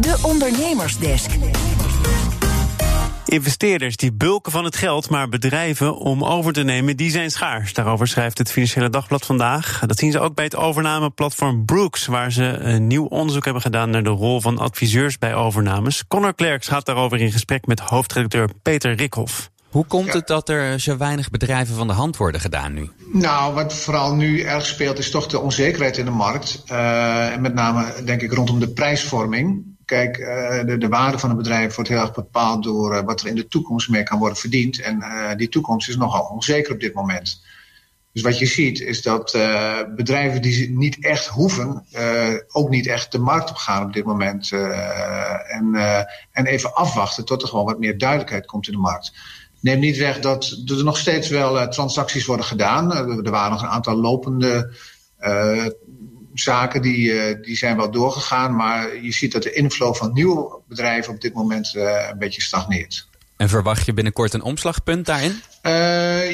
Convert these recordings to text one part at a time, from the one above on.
De Ondernemersdesk. Investeerders die bulken van het geld, maar bedrijven om over te nemen, die zijn schaars. Daarover schrijft het Financiële Dagblad vandaag. Dat zien ze ook bij het overnameplatform Brooks, waar ze een nieuw onderzoek hebben gedaan naar de rol van adviseurs bij overnames. Connor Klerks gaat daarover in gesprek met hoofdredacteur Peter Rikhoff. Hoe komt het dat er zo weinig bedrijven van de hand worden gedaan nu? Nou, wat vooral nu erg speelt is toch de onzekerheid in de markt. Uh, en met name denk ik rondom de prijsvorming. Kijk, uh, de, de, waarde van een bedrijf wordt heel erg bepaald door uh, wat er in de toekomst mee kan worden verdiend. En die toekomst is nogal onzeker op dit moment. Dus wat je ziet is dat bedrijven die niet echt hoeven, ook niet echt de markt op gaan op dit moment. en, en even afwachten tot er gewoon wat meer duidelijkheid komt in de markt neemt niet weg dat er nog steeds wel transacties worden gedaan. Er waren nog een aantal lopende zaken die, die zijn wel doorgegaan. Maar je ziet dat de inflow van nieuwe bedrijven op dit moment een beetje stagneert. En verwacht je binnenkort een omslagpunt daarin?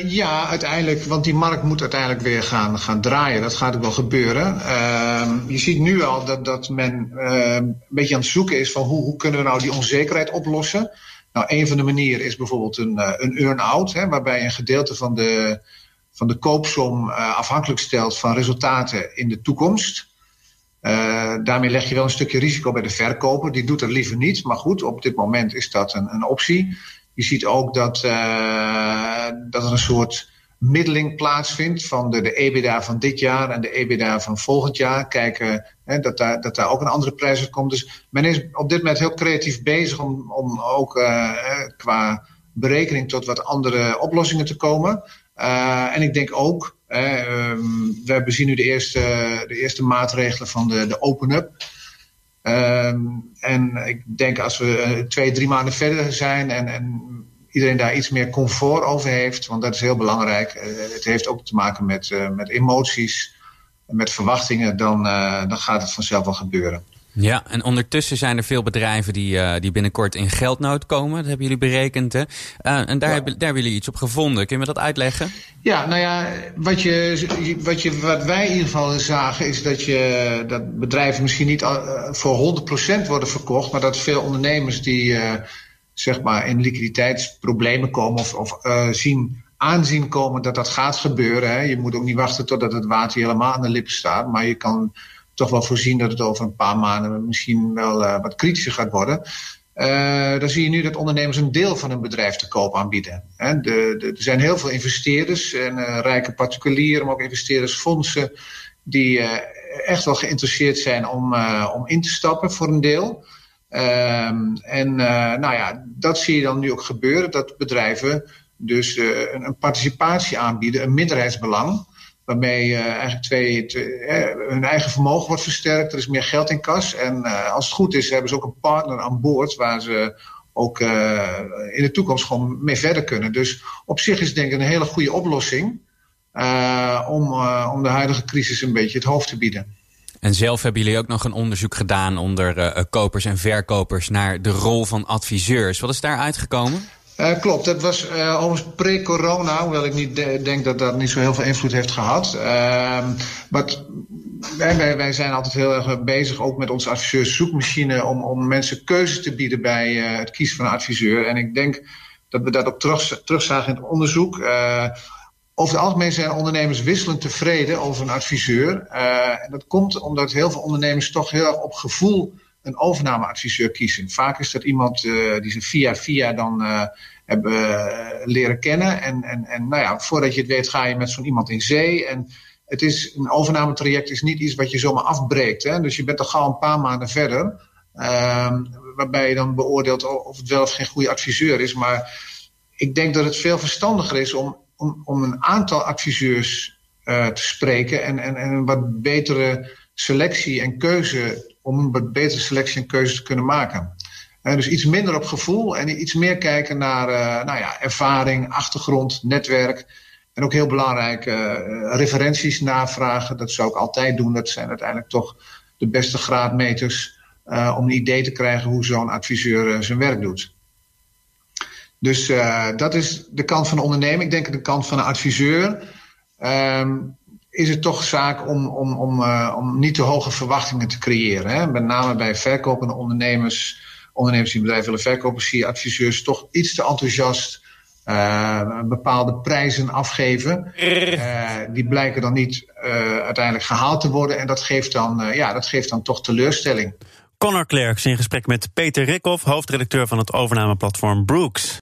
ja, uiteindelijk. Want die markt moet uiteindelijk weer gaan, gaan draaien. Dat gaat ook wel gebeuren. Ehm, je ziet nu al dat, dat men een beetje aan het zoeken is van hoe, hoe kunnen we nou die onzekerheid oplossen. Nou, een van de manieren is bijvoorbeeld een, een earn-out, waarbij een gedeelte van de, van de koopsom uh, afhankelijk stelt van resultaten in de toekomst. Uh, daarmee leg je wel een stukje risico bij de verkoper. Die doet dat liever niet, maar goed, op dit moment is dat een, een optie. Je ziet ook dat, dat er een soort middeling plaatsvindt van de, de EBITDA van dit jaar en de EBITDA van volgend jaar. Kijken hè, dat, daar, dat daar ook een andere prijs uit komt. Dus men is op dit moment heel creatief bezig om, om ook qua berekening tot wat andere oplossingen te komen. Uh, en ik denk ook, um, we zien nu de eerste, de eerste maatregelen van de, de open-up. Um, en ik denk als we twee, drie maanden verder zijn en, en iedereen daar iets meer comfort over heeft. Want dat is heel belangrijk. Uh, het heeft ook te maken met, uh, met emoties, met verwachtingen. Dan, dan gaat het vanzelf wel gebeuren. Ja, en ondertussen zijn er veel bedrijven die, uh, die binnenkort in geldnood komen. Dat hebben jullie berekend. Hè? Uh, en daar, ja. hebben, daar hebben jullie iets op gevonden. Kun je me dat uitleggen? Ja, nou ja, wat, je, wat, je, wat wij in ieder geval zagen is dat, je, dat bedrijven misschien niet voor 100% worden verkocht. Maar dat veel ondernemers die zeg maar in liquiditeitsproblemen komen of, of zien aanzien komen dat dat gaat gebeuren. Hè. Je moet ook niet wachten totdat het water helemaal aan de lippen staat, maar je kan toch wel voorzien dat het over een paar maanden misschien wel uh, wat kritischer gaat worden. Uh, dan zie je nu dat ondernemers een deel van hun bedrijf te koop aanbieden. Hè. De, er zijn heel veel investeerders, en, uh, rijke particulieren, maar ook investeerdersfondsen, die echt wel geïnteresseerd zijn om, om in te stappen voor een deel. Um, en nou ja, dat zie je dan nu ook gebeuren, dat bedrijven dus een, participatie aanbieden, een minderheidsbelang, waarmee uh, eigenlijk twee, hun eigen vermogen wordt versterkt, er is meer geld in kas en als het goed is hebben ze ook een partner aan boord waar ze ook in de toekomst gewoon mee verder kunnen. Dus op zich is denk ik een hele goede oplossing om, om de huidige crisis een beetje het hoofd te bieden. En zelf hebben jullie ook nog een onderzoek gedaan onder kopers en verkopers naar de rol van adviseurs. Wat is daar uitgekomen? Uh, klopt, dat was uh, overigens pre-corona, hoewel ik niet de denk dat dat niet zo heel veel invloed heeft gehad. Uh, maar wij, wij, zijn altijd heel erg bezig, ook met onze adviseurszoekmachine, om, om mensen keuzes te bieden bij het kiezen van een adviseur. En ik denk dat we dat ook terug, terugzagen in het onderzoek. Over het algemeen zijn ondernemers wisselend tevreden over een adviseur. En dat komt omdat heel veel ondernemers toch heel erg op gevoel een overnameadviseur kiezen. Vaak is dat iemand uh, die ze via via dan uh, hebben leren kennen. En, en, en nou ja, voordat je het weet ga je met zo'n iemand in zee. En het is, een overnametraject is niet iets wat je zomaar afbreekt. Hè? Dus je bent al gauw een paar maanden verder. Ehm, waarbij je dan beoordeelt of het wel of geen goede adviseur is. Maar ik denk dat het veel verstandiger is om om, om een aantal adviseurs te spreken en, en, en een wat betere selectie en keuze, om een betere selectie en keuze te kunnen maken. Uh, dus iets minder op gevoel en iets meer kijken naar uh, nou ja, ervaring, achtergrond, netwerk. En ook heel belangrijk, referenties navragen. Dat zou ik altijd doen. Dat zijn uiteindelijk toch de beste graadmeters om een idee te krijgen hoe zo'n adviseur zijn werk doet. Dus dat is de kant van de onderneming. Ik denk de kant van de adviseur. Um, is het toch zaak om, om, om, uh, om niet te hoge verwachtingen te creëren. Hè? Met name bij verkopende ondernemers, ondernemers die een bedrijf willen verkopen, zie je adviseurs toch iets te enthousiast uh, bepaalde prijzen afgeven. Uh, die blijken dan niet uiteindelijk gehaald te worden. En dat geeft dan, ja, dat geeft dan toch teleurstelling. Connor Klerks in gesprek met Peter Rikhoff, hoofdredacteur van het overnameplatform Brooks.